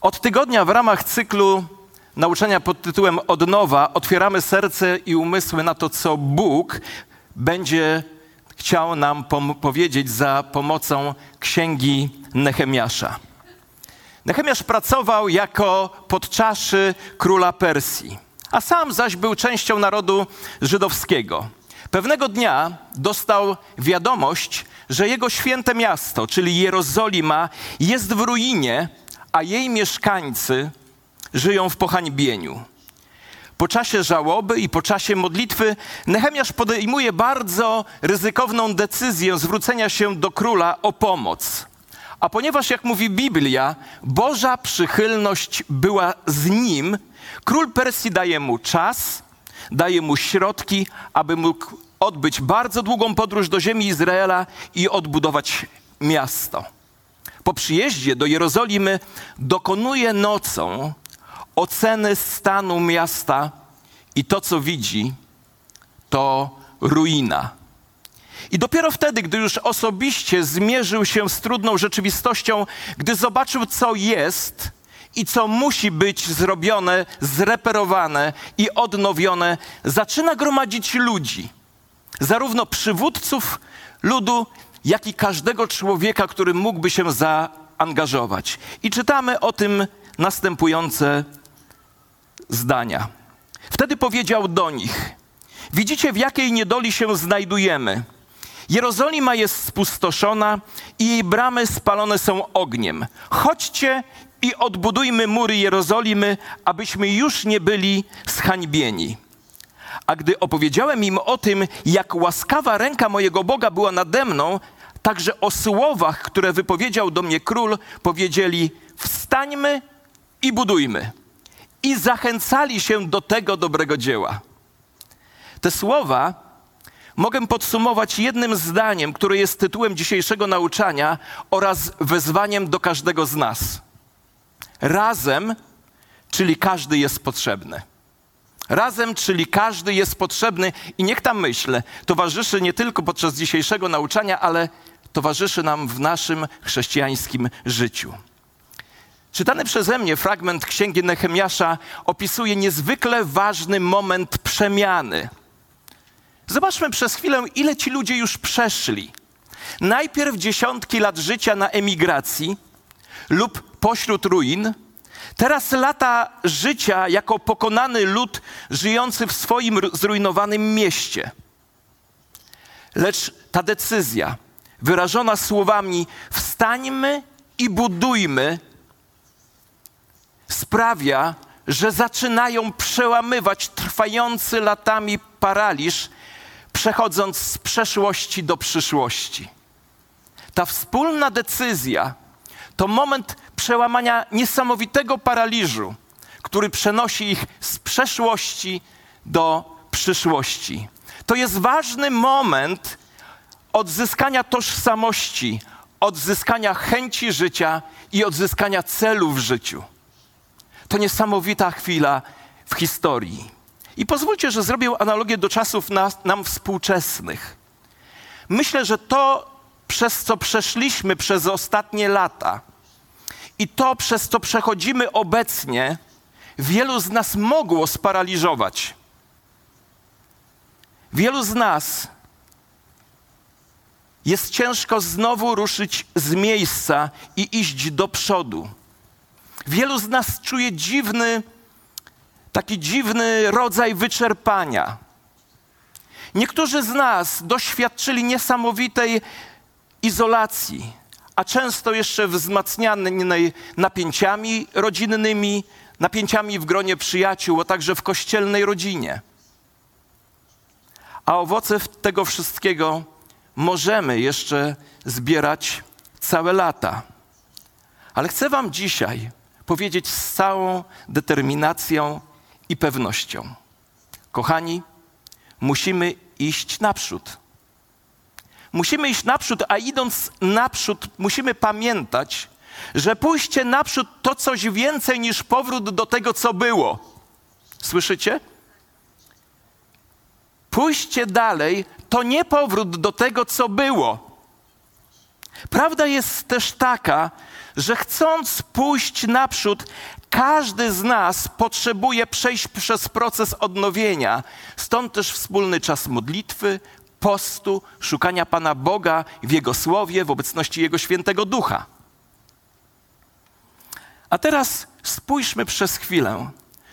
Od tygodnia w ramach cyklu nauczania pod tytułem Od nowa otwieramy serce i umysły na to, co Bóg będzie chciał nam powiedzieć za pomocą księgi Nehemiasza. Nehemiasz pracował jako podczaszy króla Persji, a sam zaś był częścią narodu żydowskiego. Pewnego dnia dostał wiadomość, że jego święte miasto, czyli Jerozolima, jest w ruinie, a jej mieszkańcy żyją w pohańbieniu. Po czasie żałoby i po czasie modlitwy Nehemiasz podejmuje bardzo ryzykowną decyzję zwrócenia się do króla o pomoc. A ponieważ, jak mówi Biblia, Boża przychylność była z nim, król Persji daje mu czas, daje mu środki, aby mógł odbyć bardzo długą podróż do ziemi Izraela i odbudować miasto. Po przyjeździe do Jerozolimy dokonuje nocą oceny stanu miasta i to, co widzi, to ruina. I dopiero wtedy, gdy już osobiście zmierzył się z trudną rzeczywistością, gdy zobaczył, co jest i co musi być zrobione, zreperowane i odnowione, zaczyna gromadzić ludzi, zarówno przywódców ludu, jak i każdego człowieka, który mógłby się zaangażować. I czytamy o tym następujące zdania. Wtedy powiedział do nich: Widzicie, w jakiej niedoli się znajdujemy. Jerozolima jest spustoszona i jej bramy spalone są ogniem. Chodźcie i odbudujmy mury Jerozolimy, abyśmy już nie byli zhańbieni. A gdy opowiedziałem im o tym, jak łaskawa ręka mojego Boga była nade mną, także o słowach, które wypowiedział do mnie król, powiedzieli: Wstańmy i budujmy. I zachęcali się do tego dobrego dzieła. Te słowa mogę podsumować jednym zdaniem, które jest tytułem dzisiejszego nauczania oraz wezwaniem do każdego z nas. Razem, czyli każdy jest potrzebny. Razem, czyli każdy jest potrzebny i niech ta myśl towarzyszy nie tylko podczas dzisiejszego nauczania, ale towarzyszy nam w naszym chrześcijańskim życiu. Czytany przeze mnie fragment księgi Nehemiasza opisuje niezwykle ważny moment przemiany. Zobaczmy przez chwilę, ile ci ludzie już przeszli. Najpierw dziesiątki lat życia na emigracji lub pośród ruin, teraz lata życia jako pokonany lud żyjący w swoim zrujnowanym mieście. Lecz ta decyzja, wyrażona słowami: wstańmy i budujmy, sprawia, że zaczynają przełamywać trwający latami paraliż, przechodząc z przeszłości do przyszłości. Ta wspólna decyzja to moment przełamania niesamowitego paraliżu, który przenosi ich z przeszłości do przyszłości. To jest ważny moment odzyskania tożsamości, odzyskania chęci życia i odzyskania celu w życiu. To niesamowita chwila w historii. I pozwólcie, że zrobię analogię do czasów nas, nam współczesnych. Myślę, że to, przez co przeszliśmy przez ostatnie lata i to, przez co przechodzimy obecnie, wielu z nas mogło sparaliżować. Wielu z nas jest ciężko znowu ruszyć z miejsca i iść do przodu. Wielu z nas czuje dziwny, taki dziwny rodzaj wyczerpania. Niektórzy z nas doświadczyli niesamowitej izolacji, a często jeszcze wzmacnianej napięciami rodzinnymi, napięciami w gronie przyjaciół, a także w kościelnej rodzinie. A owoce tego wszystkiego możemy jeszcze zbierać całe lata. Ale chcę Wam dzisiaj powiedzieć z całą determinacją i pewnością: Kochani, musimy iść naprzód. Musimy iść naprzód, a idąc naprzód, musimy pamiętać, że pójście naprzód to coś więcej niż powrót do tego, co było. Słyszycie? Pójście dalej to nie powrót do tego, co było. Prawda jest też taka, że chcąc pójść naprzód, każdy z nas potrzebuje przejść przez proces odnowienia. Stąd też wspólny czas modlitwy, postu, szukania Pana Boga w Jego słowie, w obecności Jego świętego ducha. A teraz spójrzmy przez chwilę,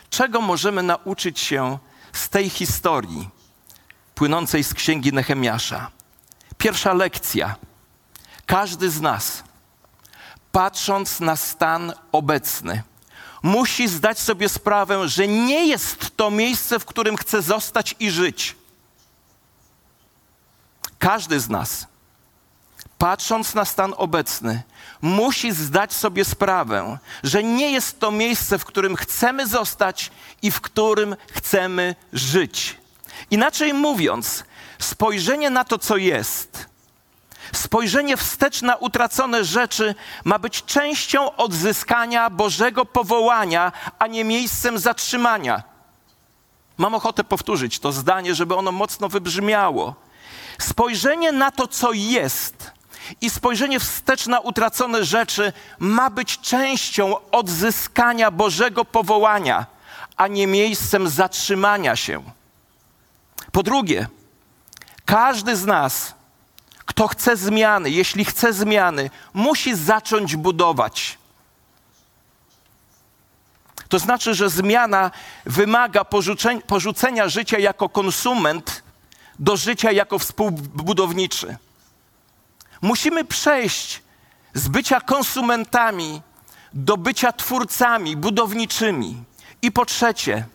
czego możemy nauczyć się z tej historii płynącej z księgi Nehemiasza. Pierwsza lekcja. Każdy z nas, patrząc na stan obecny, musi zdać sobie sprawę, że nie jest to miejsce, w którym chce zostać i żyć. Każdy z nas, patrząc na stan obecny, musi zdać sobie sprawę, że nie jest to miejsce, w którym chcemy zostać i w którym chcemy żyć. Inaczej mówiąc, spojrzenie na to, co jest, spojrzenie wstecz na utracone rzeczy ma być częścią odzyskania Bożego powołania, a nie miejscem zatrzymania. Mam ochotę powtórzyć to zdanie, żeby ono mocno wybrzmiało. Spojrzenie na to, co jest, i spojrzenie wstecz na utracone rzeczy ma być częścią odzyskania Bożego powołania, a nie miejscem zatrzymania się. Po drugie, każdy z nas, kto chce zmiany, jeśli chce zmiany, musi zacząć budować. To znaczy, że zmiana wymaga porzucenia życia jako konsument do życia jako współbudowniczy. Musimy przejść z bycia konsumentami do bycia twórcami budowniczymi. I po trzecie,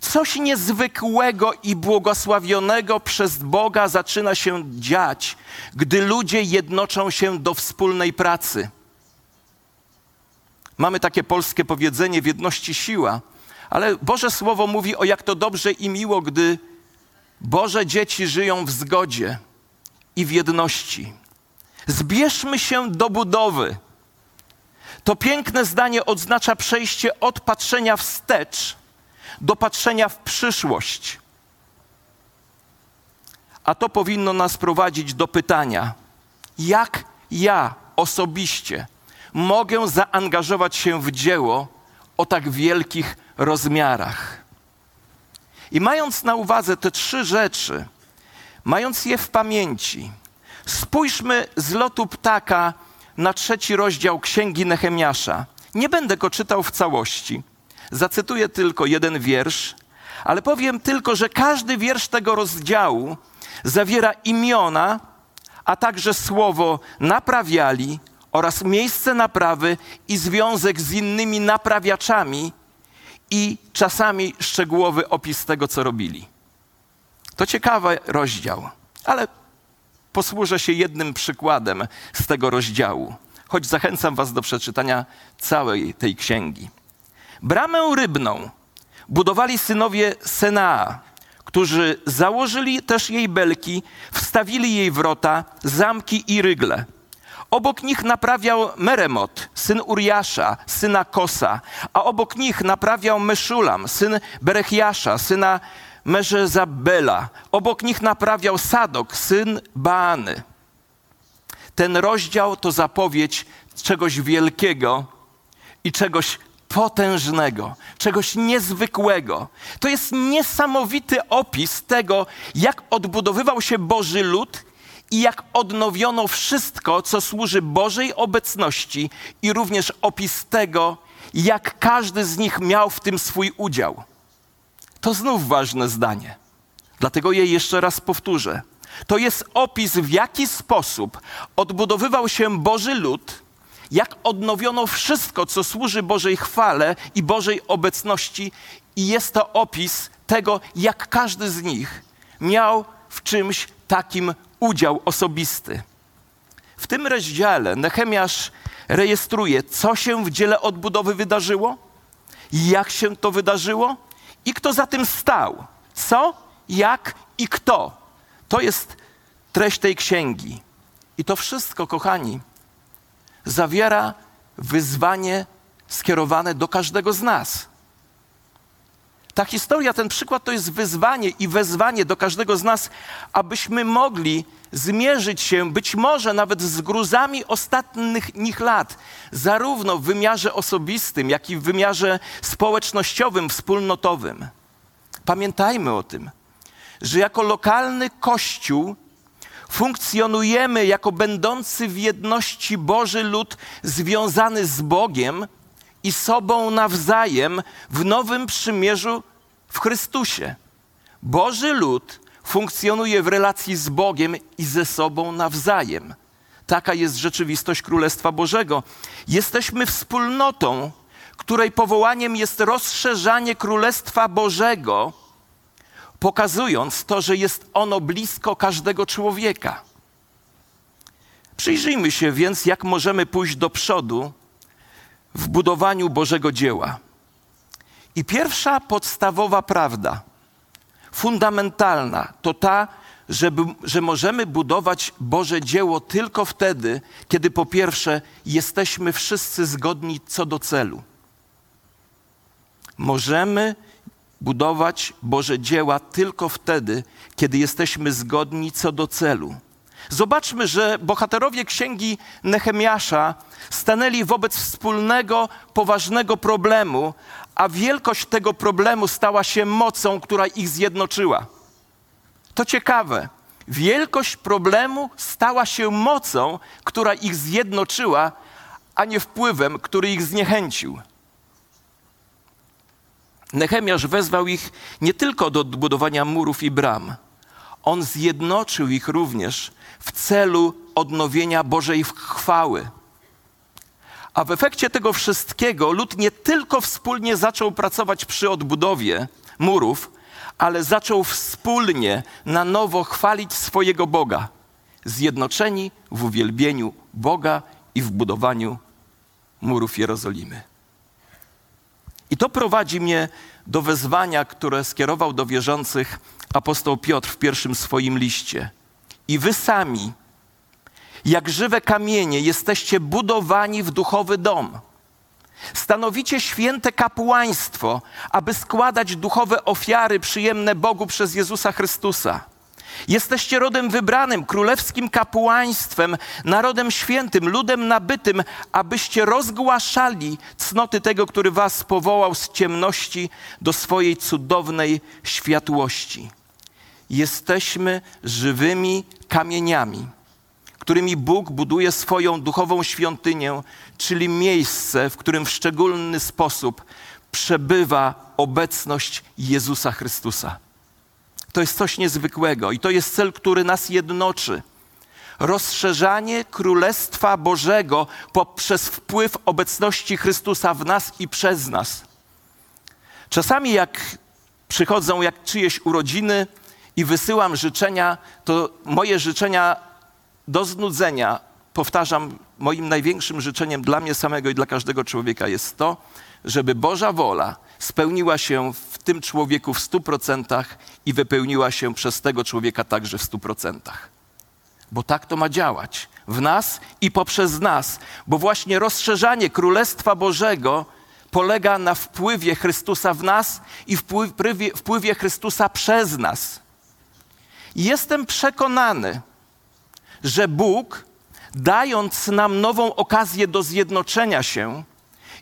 coś niezwykłego i błogosławionego przez Boga zaczyna się dziać, gdy ludzie jednoczą się do wspólnej pracy. Mamy takie polskie powiedzenie: w jedności siła, ale Boże Słowo mówi o jak to dobrze i miło, gdy Boże dzieci żyją w zgodzie i w jedności. Zbierzmy się do budowy. To piękne zdanie oznacza przejście od patrzenia wstecz do patrzenia w przyszłość. A to powinno nas prowadzić do pytania: jak ja osobiście mogę zaangażować się w dzieło o tak wielkich rozmiarach? I mając na uwadze te trzy rzeczy, mając je w pamięci, Spójrzmy z lotu ptaka na trzeci rozdział Księgi Nehemiasza. Nie będę go czytał w całości. Zacytuję tylko jeden wiersz, ale powiem tylko, że każdy wiersz tego rozdziału zawiera imiona, a także słowo naprawiali oraz miejsce naprawy i związek z innymi naprawiaczami i czasami szczegółowy opis tego, co robili. To ciekawy rozdział, ale posłużę się jednym przykładem z tego rozdziału, choć zachęcam Was do przeczytania całej tej księgi. Bramę rybną budowali synowie Senaa, którzy założyli też jej belki, wstawili jej wrota, zamki i rygle. Obok nich naprawiał Meremot, syn Uriasza, syna Kosa, a obok nich naprawiał Meszulam, syn Berechiasza, syna Merzezabela. Obok nich naprawiał Sadok, syn Baany. Ten rozdział to zapowiedź czegoś wielkiego i czegoś potężnego, czegoś niezwykłego. To jest niesamowity opis tego, jak odbudowywał się Boży lud i jak odnowiono wszystko, co służy Bożej obecności, i również opis tego, jak każdy z nich miał w tym swój udział. To znów ważne zdanie. Dlatego je jeszcze raz powtórzę. To jest opis, w jaki sposób odbudowywał się Boży lud, jak odnowiono wszystko, co służy Bożej chwale i Bożej obecności, i jest to opis tego, jak każdy z nich miał w czymś takim udział osobisty. W tym rozdziale Nehemiasz rejestruje, co się w dziele odbudowy wydarzyło, jak się to wydarzyło i kto za tym stał. Co, jak i kto. To jest treść tej księgi. I to wszystko, kochani, zawiera wyzwanie skierowane do każdego z nas. Ta historia, ten przykład to jest wyzwanie i wezwanie do każdego z nas, abyśmy mogli zmierzyć się być może nawet z gruzami ostatnich nich lat, zarówno w wymiarze osobistym, jak i w wymiarze społecznościowym, wspólnotowym. Pamiętajmy o tym, że jako lokalny kościół funkcjonujemy jako będący w jedności Boży lud związany z Bogiem i sobą nawzajem w nowym przymierzu w Chrystusie. Boży lud funkcjonuje w relacji z Bogiem i ze sobą nawzajem. Taka jest rzeczywistość Królestwa Bożego. Jesteśmy wspólnotą, której powołaniem jest rozszerzanie Królestwa Bożego, pokazując to, że jest ono blisko każdego człowieka. Przyjrzyjmy się więc, jak możemy pójść do przodu w budowaniu Bożego dzieła. I pierwsza podstawowa prawda, fundamentalna, to ta, żeby, że możemy budować Boże dzieło tylko wtedy, kiedy po pierwsze jesteśmy wszyscy zgodni co do celu. Możemy budować Boże dzieła tylko wtedy, kiedy jesteśmy zgodni co do celu. Zobaczmy, że bohaterowie księgi Nehemiasza stanęli wobec wspólnego, poważnego problemu, a wielkość tego problemu stała się mocą, która ich zjednoczyła. To ciekawe. Wielkość problemu stała się mocą, która ich zjednoczyła, a nie wpływem, który ich zniechęcił. Nehemiasz wezwał ich nie tylko do budowania murów i bram, on zjednoczył ich również w celu odnowienia Bożej chwały. A w efekcie tego wszystkiego lud nie tylko wspólnie zaczął pracować przy odbudowie murów, ale zaczął wspólnie na nowo chwalić swojego Boga, zjednoczeni w uwielbieniu Boga i w budowaniu murów Jerozolimy. I to prowadzi mnie do wezwania, które skierował do wierzących apostoł Piotr w pierwszym swoim liście. I wy sami, jak żywe kamienie, jesteście budowani w duchowy dom. Stanowicie święte kapłaństwo, aby składać duchowe ofiary przyjemne Bogu przez Jezusa Chrystusa. Jesteście rodem wybranym, królewskim kapłaństwem, narodem świętym, ludem nabytym, abyście rozgłaszali cnoty tego, który was powołał z ciemności do swojej cudownej światłości. Jesteśmy żywymi kamieniami, którymi Bóg buduje swoją duchową świątynię, czyli miejsce, w którym w szczególny sposób przebywa obecność Jezusa Chrystusa. To jest coś niezwykłego i to jest cel, który nas jednoczy. Rozszerzanie Królestwa Bożego poprzez wpływ obecności Chrystusa w nas i przez nas. Czasami, jak przychodzą jak czyjeś urodziny i wysyłam życzenia, to moje życzenia do znudzenia, powtarzam, moim największym życzeniem dla mnie samego i dla każdego człowieka jest to, żeby Boża wola spełniła się w tym człowieku w stu procentach i wypełniła się przez tego człowieka także w stu procentach. Bo tak to ma działać w nas i poprzez nas, bo właśnie rozszerzanie Królestwa Bożego polega na wpływie Chrystusa w nas i wpływie, wpływie Chrystusa przez nas. Jestem przekonany, że Bóg, dając nam nową okazję do zjednoczenia się,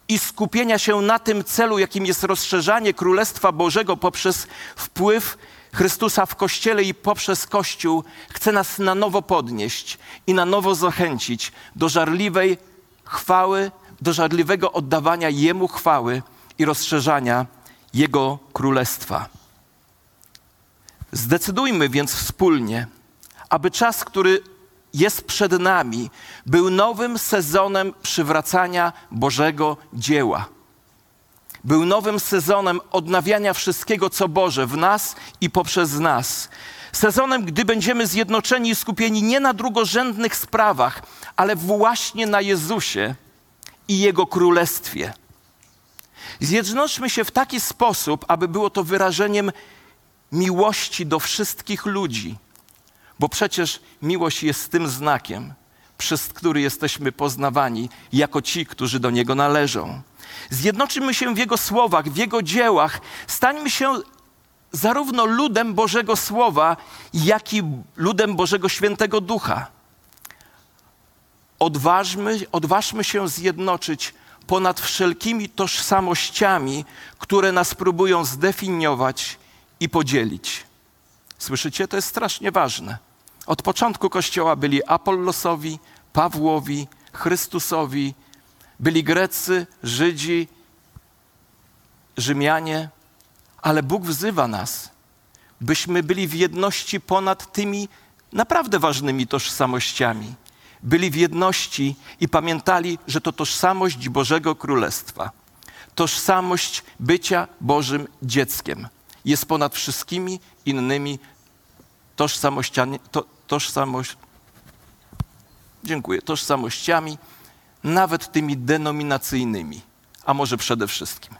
i skupienia się na tym celu, jakim jest rozszerzanie Królestwa Bożego poprzez wpływ Chrystusa w Kościele i poprzez Kościół, chce nas na nowo podnieść i na nowo zachęcić do żarliwej chwały, do żarliwego oddawania Jemu chwały i rozszerzania Jego Królestwa. Zdecydujmy więc wspólnie, aby czas, który jest przed nami, był nowym sezonem przywracania Bożego dzieła. Był nowym sezonem odnawiania wszystkiego, co Boże w nas i poprzez nas. Sezonem, gdy będziemy zjednoczeni i skupieni nie na drugorzędnych sprawach, ale właśnie na Jezusie i Jego Królestwie. Zjednoczmy się w taki sposób, aby było to wyrażeniem miłości do wszystkich ludzi bo przecież miłość jest tym znakiem, przez który jesteśmy poznawani jako ci, którzy do Niego należą. Zjednoczymy się w Jego słowach, w Jego dziełach. Stańmy się zarówno ludem Bożego Słowa, jak i ludem Bożego Świętego Ducha. Odważmy, odważmy się zjednoczyć ponad wszelkimi tożsamościami, które nas próbują zdefiniować i podzielić. Słyszycie? To jest strasznie ważne. Od początku Kościoła byli Apollosowi, Pawłowi, Chrystusowi, byli Grecy, Żydzi, Rzymianie, ale Bóg wzywa nas, byśmy byli w jedności ponad tymi naprawdę ważnymi tożsamościami. Byli w jedności i pamiętali, że to tożsamość Bożego Królestwa, tożsamość bycia Bożym dzieckiem jest ponad wszystkimi innymi tożsamościami, to, tożsamość, dziękuję, tożsamościami, nawet tymi denominacyjnymi, a może przede wszystkim.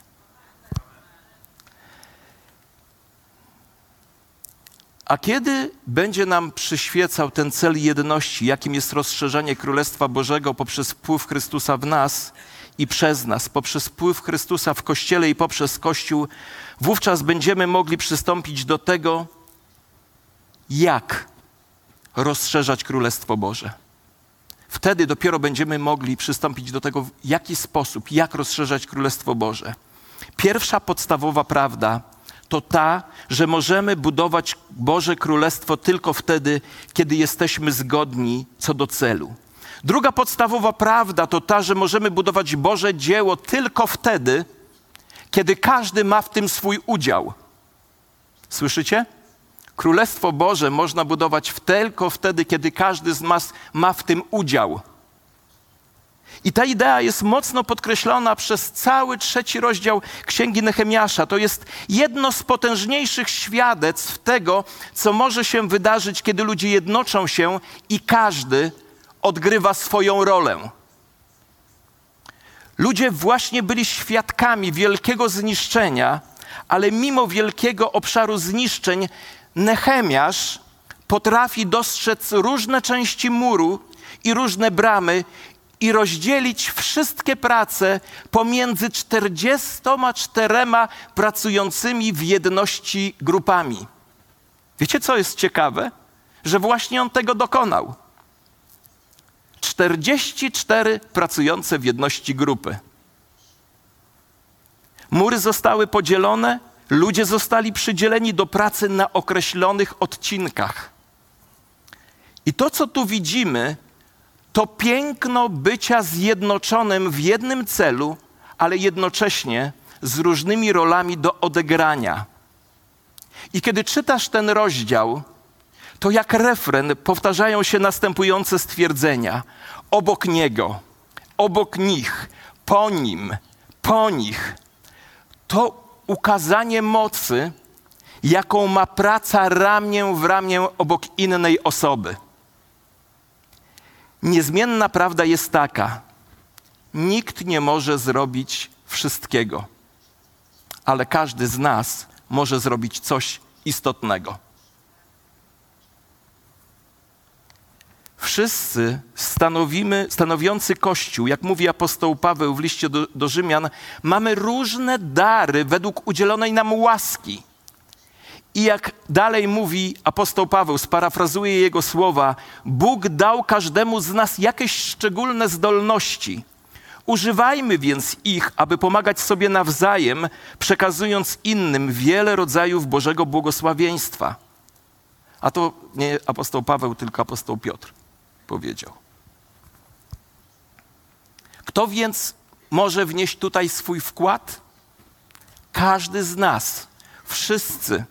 A kiedy będzie nam przyświecał ten cel jedności, jakim jest rozszerzenie Królestwa Bożego poprzez wpływ Chrystusa w nas i przez nas, poprzez wpływ Chrystusa w Kościele i poprzez Kościół, wówczas będziemy mogli przystąpić do tego, jak rozszerzać Królestwo Boże. Wtedy dopiero będziemy mogli przystąpić do tego, w jaki sposób, jak rozszerzać Królestwo Boże. Pierwsza podstawowa prawda to ta, że możemy budować Boże Królestwo tylko wtedy, kiedy jesteśmy zgodni co do celu. Druga podstawowa prawda to ta, że możemy budować Boże dzieło tylko wtedy, kiedy każdy ma w tym swój udział. Słyszycie? Królestwo Boże można budować tylko wtedy, kiedy każdy z nas ma w tym udział. I ta idea jest mocno podkreślona przez cały trzeci rozdział Księgi Nehemiasza. To jest jedno z potężniejszych świadectw tego, co może się wydarzyć, kiedy ludzie jednoczą się i każdy odgrywa swoją rolę. Ludzie właśnie byli świadkami wielkiego zniszczenia, ale mimo wielkiego obszaru zniszczeń, Nehemiasz potrafi dostrzec różne części muru i różne bramy i rozdzielić wszystkie prace pomiędzy 44 pracującymi w jedności grupami. Wiecie, co jest ciekawe? Że właśnie on tego dokonał. 44 pracujące w jedności grupy. Mury zostały podzielone, ludzie zostali przydzieleni do pracy na określonych odcinkach. I to, co tu widzimy, to piękno bycia zjednoczonym w jednym celu, ale jednocześnie z różnymi rolami do odegrania. I kiedy czytasz ten rozdział, to jak refren powtarzają się następujące stwierdzenia: obok niego, obok nich, po nim, po nich. To ukazanie mocy, jaką ma praca ramię w ramię obok innej osoby. Niezmienna prawda jest taka: nikt nie może zrobić wszystkiego, ale każdy z nas może zrobić coś istotnego. Wszyscy stanowimy, stanowiący Kościół, jak mówi apostoł Paweł w liście do, do Rzymian, mamy różne dary według udzielonej nam łaski. I jak dalej mówi apostoł Paweł, sparafrazuję jego słowa, Bóg dał każdemu z nas jakieś szczególne zdolności. Używajmy więc ich, aby pomagać sobie nawzajem, przekazując innym wiele rodzajów Bożego błogosławieństwa. A to nie apostoł Paweł, tylko apostoł Piotr powiedział. Kto więc może wnieść tutaj swój wkład? Każdy z nas, wszyscy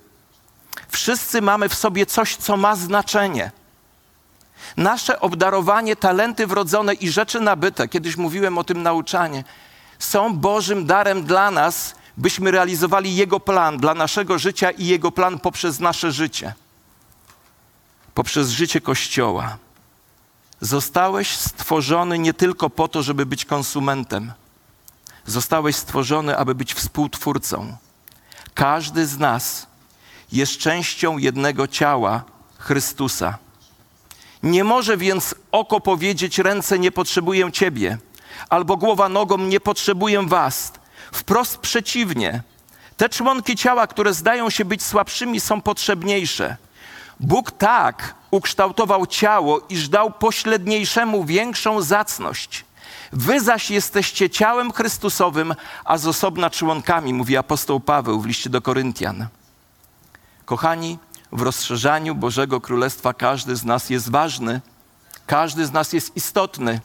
Wszyscy mamy w sobie coś, co ma znaczenie. Nasze obdarowanie, talenty wrodzone i rzeczy nabyte, kiedyś mówiłem o tym nauczanie, są Bożym darem dla nas, byśmy realizowali Jego plan dla naszego życia i Jego plan poprzez nasze życie, poprzez życie Kościoła. Zostałeś stworzony nie tylko po to, żeby być konsumentem. Zostałeś stworzony, aby być współtwórcą. Każdy z nas jest częścią jednego ciała Chrystusa. Nie może więc oko powiedzieć: Ręce nie potrzebuję Ciebie. albo głowa nogą, nie potrzebuję was. Wprost przeciwnie. Te członki ciała, które zdają się być słabszymi, są potrzebniejsze. Bóg tak ukształtował ciało, iż dał pośredniejszemu większą zacność. Wy zaś jesteście ciałem Chrystusowym, a z osobna członkami, mówi apostoł Paweł w liście do Koryntian. Kochani, w rozszerzaniu Bożego Królestwa każdy z nas jest ważny, każdy z nas jest istotny.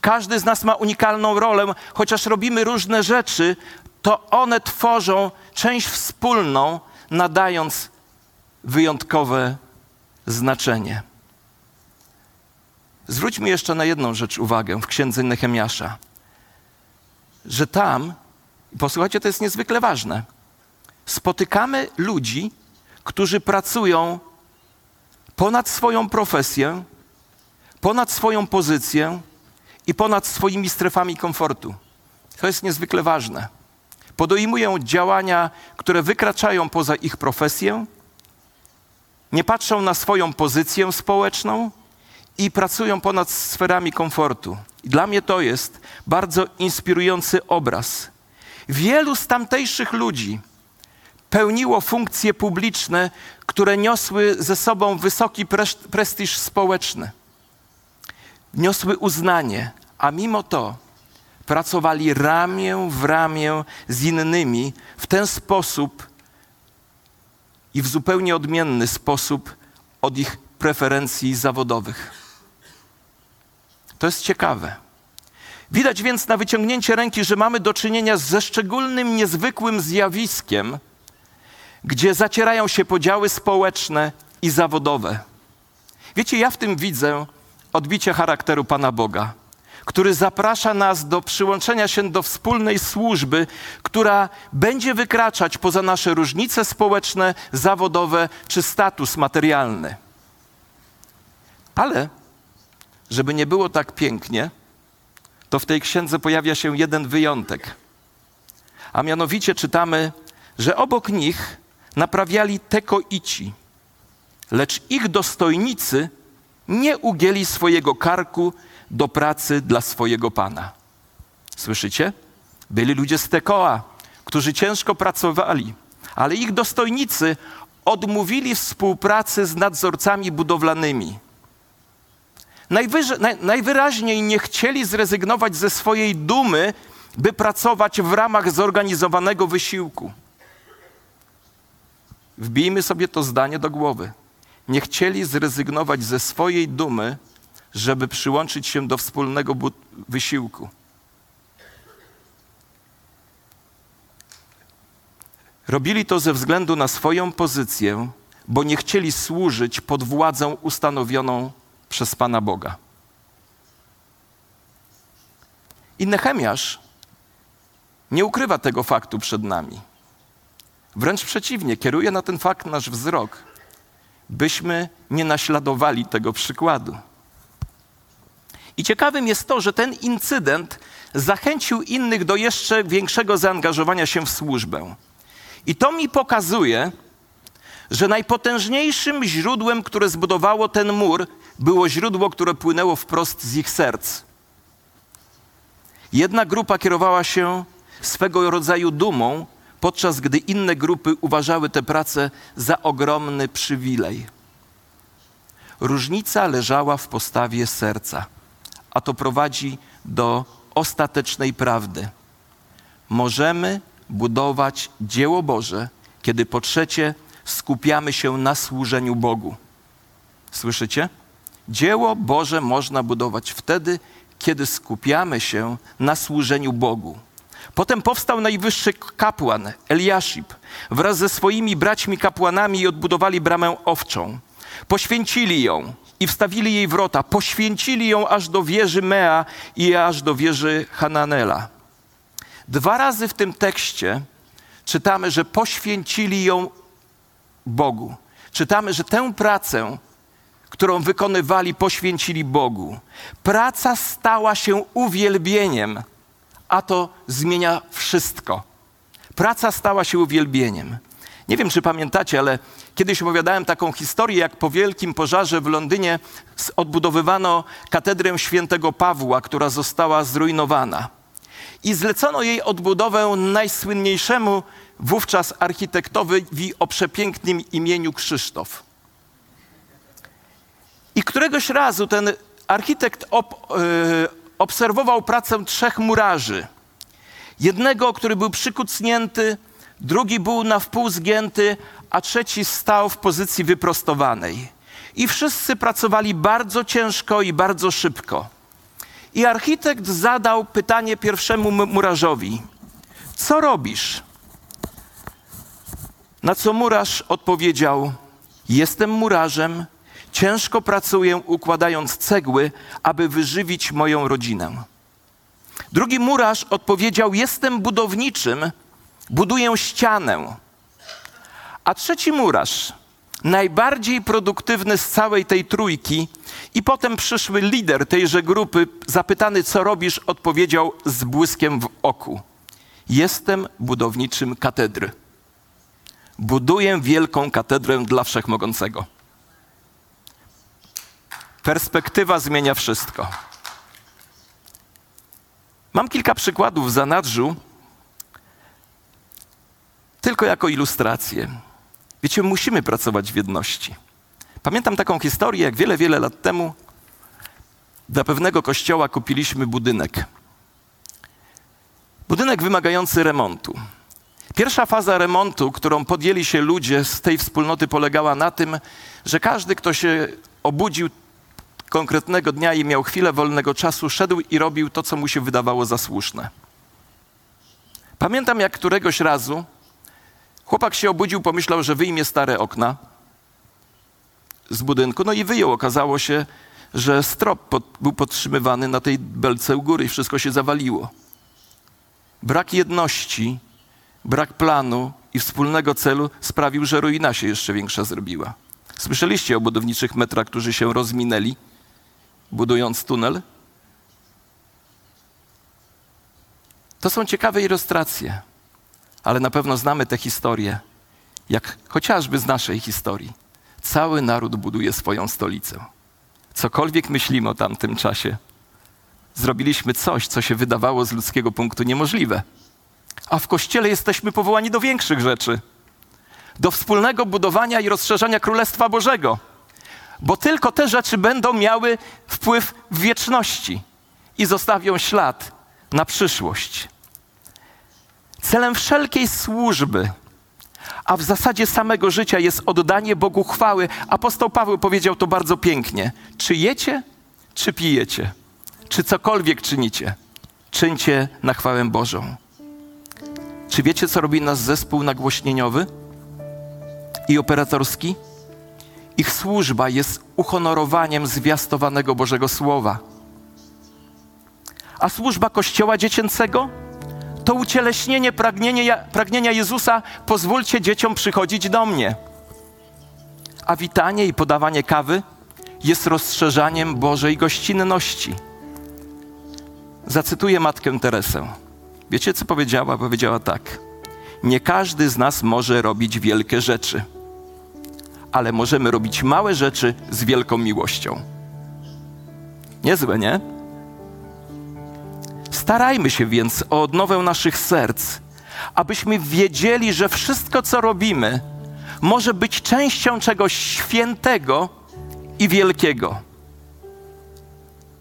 Każdy z nas ma unikalną rolę, chociaż robimy różne rzeczy, to one tworzą część wspólną, nadając wyjątkowe znaczenie. Zwróćmy jeszcze na jedną rzecz uwagę w księdze Nehemiasza, że tam, posłuchajcie, to jest niezwykle ważne, spotykamy ludzi, którzy pracują ponad swoją profesję, ponad swoją pozycję i ponad swoimi strefami komfortu. To jest niezwykle ważne. Podejmują działania, które wykraczają poza ich profesję, nie patrzą na swoją pozycję społeczną i pracują ponad sferami komfortu. Dla mnie to jest bardzo inspirujący obraz. Wielu z tamtejszych ludzi pełniło funkcje publiczne, które niosły ze sobą wysoki prestiż społeczny. Niosły uznanie, a mimo to pracowali ramię w ramię z innymi w ten sposób i w zupełnie odmienny sposób od ich preferencji zawodowych. To jest ciekawe. Widać więc na wyciągnięcie ręki, że mamy do czynienia ze szczególnym, niezwykłym zjawiskiem, gdzie zacierają się podziały społeczne i zawodowe. Wiecie, ja w tym widzę odbicie charakteru Pana Boga, który zaprasza nas do przyłączenia się do wspólnej służby, która będzie wykraczać poza nasze różnice społeczne, zawodowe czy status materialny. Ale, żeby nie było tak pięknie, to w tej księdze pojawia się jeden wyjątek. A mianowicie czytamy, że obok nich naprawiali tekoici, lecz ich dostojnicy nie ugięli swojego karku do pracy dla swojego Pana. Słyszycie? Byli ludzie z Tekoa, którzy ciężko pracowali, ale ich dostojnicy odmówili współpracy z nadzorcami budowlanymi. naj, najwyraźniej nie chcieli zrezygnować ze swojej dumy, by pracować w ramach zorganizowanego wysiłku. Wbijmy sobie to zdanie do głowy. Nie chcieli zrezygnować ze swojej dumy, żeby przyłączyć się do wspólnego wysiłku. Robili to ze względu na swoją pozycję, bo nie chcieli służyć pod władzą ustanowioną przez Pana Boga. I Nehemiasz nie ukrywa tego faktu przed nami. Wręcz przeciwnie, kieruje na ten fakt nasz wzrok, byśmy nie naśladowali tego przykładu. I ciekawym jest to, że ten incydent zachęcił innych do jeszcze większego zaangażowania się w służbę. I to mi pokazuje, że najpotężniejszym źródłem, które zbudowało ten mur, było źródło, które płynęło wprost z ich serc. Jedna grupa kierowała się swego rodzaju dumą, podczas gdy inne grupy uważały tę pracę za ogromny przywilej. Różnica leżała w postawie serca, a to prowadzi do ostatecznej prawdy. Możemy budować dzieło Boże, kiedy po trzecie skupiamy się na służeniu Bogu. Słyszycie? Dzieło Boże można budować wtedy, kiedy skupiamy się na służeniu Bogu. Potem powstał najwyższy kapłan, Eliaszib, wraz ze swoimi braćmi kapłanami i odbudowali bramę owczą. Poświęcili ją i wstawili jej wrota. Poświęcili ją aż do wieży Mea i aż do wieży Hananela. Dwa razy w tym tekście czytamy, że poświęcili ją Bogu. Czytamy, że tę pracę, którą wykonywali, poświęcili Bogu. Praca stała się uwielbieniem a to zmienia wszystko. Praca stała się uwielbieniem. Nie wiem, czy pamiętacie, ale kiedyś opowiadałem taką historię, jak po wielkim pożarze w Londynie odbudowywano katedrę świętego Pawła, która została zrujnowana. I zlecono jej odbudowę najsłynniejszemu wówczas architektowi o przepięknym imieniu Krzysztof. I któregoś razu ten architekt ob, yy, obserwował pracę trzech murarzy. Jednego, który był przykucnięty, drugi był na wpół zgięty, a trzeci stał w pozycji wyprostowanej. I wszyscy pracowali bardzo ciężko i bardzo szybko. I architekt zadał pytanie pierwszemu murarzowi: Co robisz? Na co murarz odpowiedział: Jestem murarzem, ciężko pracuję układając cegły, aby wyżywić moją rodzinę. Drugi murarz odpowiedział: Jestem budowniczym, buduję ścianę. A trzeci murarz, najbardziej produktywny z całej tej trójki, i potem przyszły lider tejże grupy, zapytany, co robisz, odpowiedział z błyskiem w oku: Jestem budowniczym katedry. Buduję wielką katedrę dla wszechmogącego. Perspektywa zmienia wszystko. Mam kilka przykładów w zanadrzu, tylko jako ilustrację. Wiecie, musimy pracować w jedności. Pamiętam taką historię, jak wiele, wiele lat temu dla pewnego kościoła kupiliśmy budynek. Budynek wymagający remontu. Pierwsza faza remontu, którą podjęli się ludzie z tej wspólnoty, polegała na tym, że każdy, kto się obudził konkretnego dnia i miał chwilę wolnego czasu, szedł i robił to, co mu się wydawało za słuszne. Pamiętam, jak któregoś razu chłopak się obudził, pomyślał, że wyjmie stare okna z budynku, no i wyjął. Okazało się, że strop pod, był podtrzymywany na tej belce u góry i wszystko się zawaliło. Brak jedności, brak planu i wspólnego celu sprawił, że ruina się jeszcze większa zrobiła. Słyszeliście o budowniczych metrach, którzy się rozminęli, budując tunel? To są ciekawe ilustracje, ale na pewno znamy te historie, jak chociażby z naszej historii. Cały naród buduje swoją stolicę. Cokolwiek myślimy o tamtym czasie, zrobiliśmy coś, co się wydawało z ludzkiego punktu niemożliwe. A w kościele jesteśmy powołani do większych rzeczy do wspólnego budowania i rozszerzania Królestwa Bożego, bo tylko te rzeczy będą miały wpływ w wieczności i zostawią ślad na przyszłość. Celem wszelkiej służby, a w zasadzie samego życia jest oddanie Bogu chwały. Apostoł Paweł powiedział to bardzo pięknie. Czy jecie, czy pijecie, czy cokolwiek czynicie, czyńcie na chwałę Bożą. Czy wiecie, co robi nasz zespół nagłośnieniowy i operatorski? Ich służba jest uhonorowaniem zwiastowanego Bożego Słowa. A służba Kościoła Dziecięcego to ucieleśnienie pragnienia, pragnienia Jezusa: pozwólcie dzieciom przychodzić do mnie. A witanie i podawanie kawy jest rozszerzaniem Bożej gościnności. Zacytuję matkę Teresę. Wiecie, co powiedziała? Powiedziała tak: Nie każdy z nas może robić wielkie rzeczy, ale możemy robić małe rzeczy z wielką miłością. Niezłe, nie? Starajmy się więc o odnowę naszych serc, abyśmy wiedzieli, że wszystko, co robimy, może być częścią czegoś świętego i wielkiego.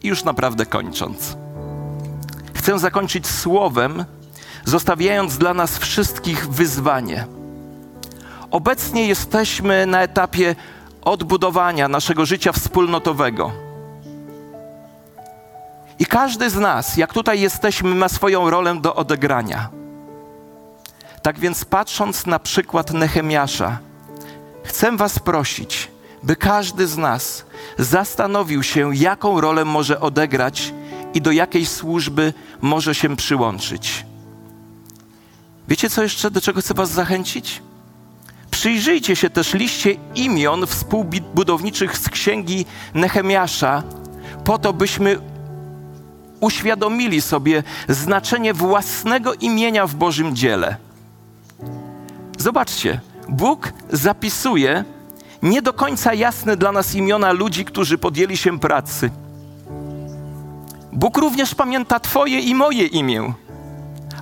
I już naprawdę kończąc. Chcę zakończyć słowem, zostawiając dla nas wszystkich wyzwanie. Obecnie jesteśmy na etapie odbudowania naszego życia wspólnotowego. I każdy z nas, jak tutaj jesteśmy, ma swoją rolę do odegrania. Tak więc, patrząc na przykład Nehemiasza, chcę Was prosić, by każdy z nas zastanowił się, jaką rolę może odegrać i do jakiej służby może się przyłączyć. Wiecie, co jeszcze, do czego chcę Was zachęcić? Przyjrzyjcie się też liście imion współbudowniczych z księgi Nehemiasza, po to, byśmy uświadomili sobie znaczenie własnego imienia w Bożym dziele. Zobaczcie, Bóg zapisuje nie do końca jasne dla nas imiona ludzi, którzy podjęli się pracy. Bóg również pamięta Twoje i moje imię,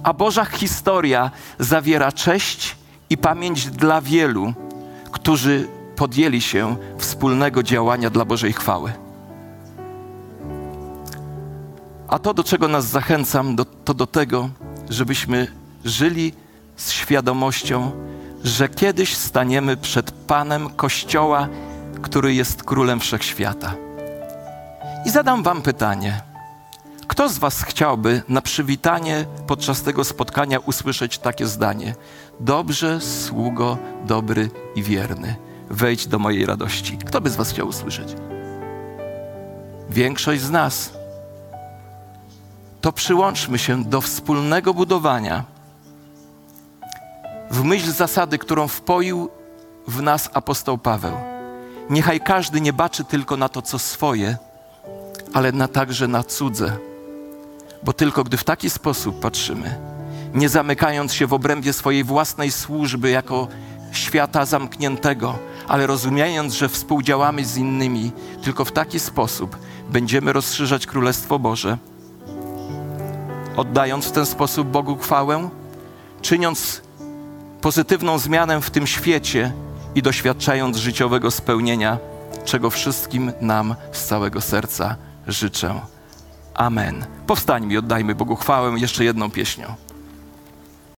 a Boża historia zawiera cześć i pamięć dla wielu, którzy podjęli się wspólnego działania dla Bożej chwały. A to, do czego nas zachęcam, do, to do tego, żebyśmy żyli z świadomością, że kiedyś staniemy przed Panem Kościoła, który jest Królem Wszechświata. I zadam Wam pytanie. Kto z Was chciałby na przywitanie podczas tego spotkania usłyszeć takie zdanie? Dobrze, sługo, dobry i wierny. Wejdź do mojej radości. Kto by z Was chciał usłyszeć? Większość z nas. To przyłączmy się do wspólnego budowania w myśl zasady, którą wpoił w nas apostoł Paweł. Niechaj każdy nie baczy tylko na to, co swoje, ale na także na cudze. Bo tylko gdy w taki sposób patrzymy, nie zamykając się w obrębie swojej własnej służby jako świata zamkniętego, ale rozumiejąc, że współdziałamy z innymi, tylko w taki sposób będziemy rozszerzać Królestwo Boże, oddając w ten sposób Bogu chwałę, czyniąc pozytywną zmianę w tym świecie i doświadczając życiowego spełnienia, czego wszystkim nam z całego serca życzę. Amen. Powstańmy i oddajmy Bogu chwałę jeszcze jedną pieśnią.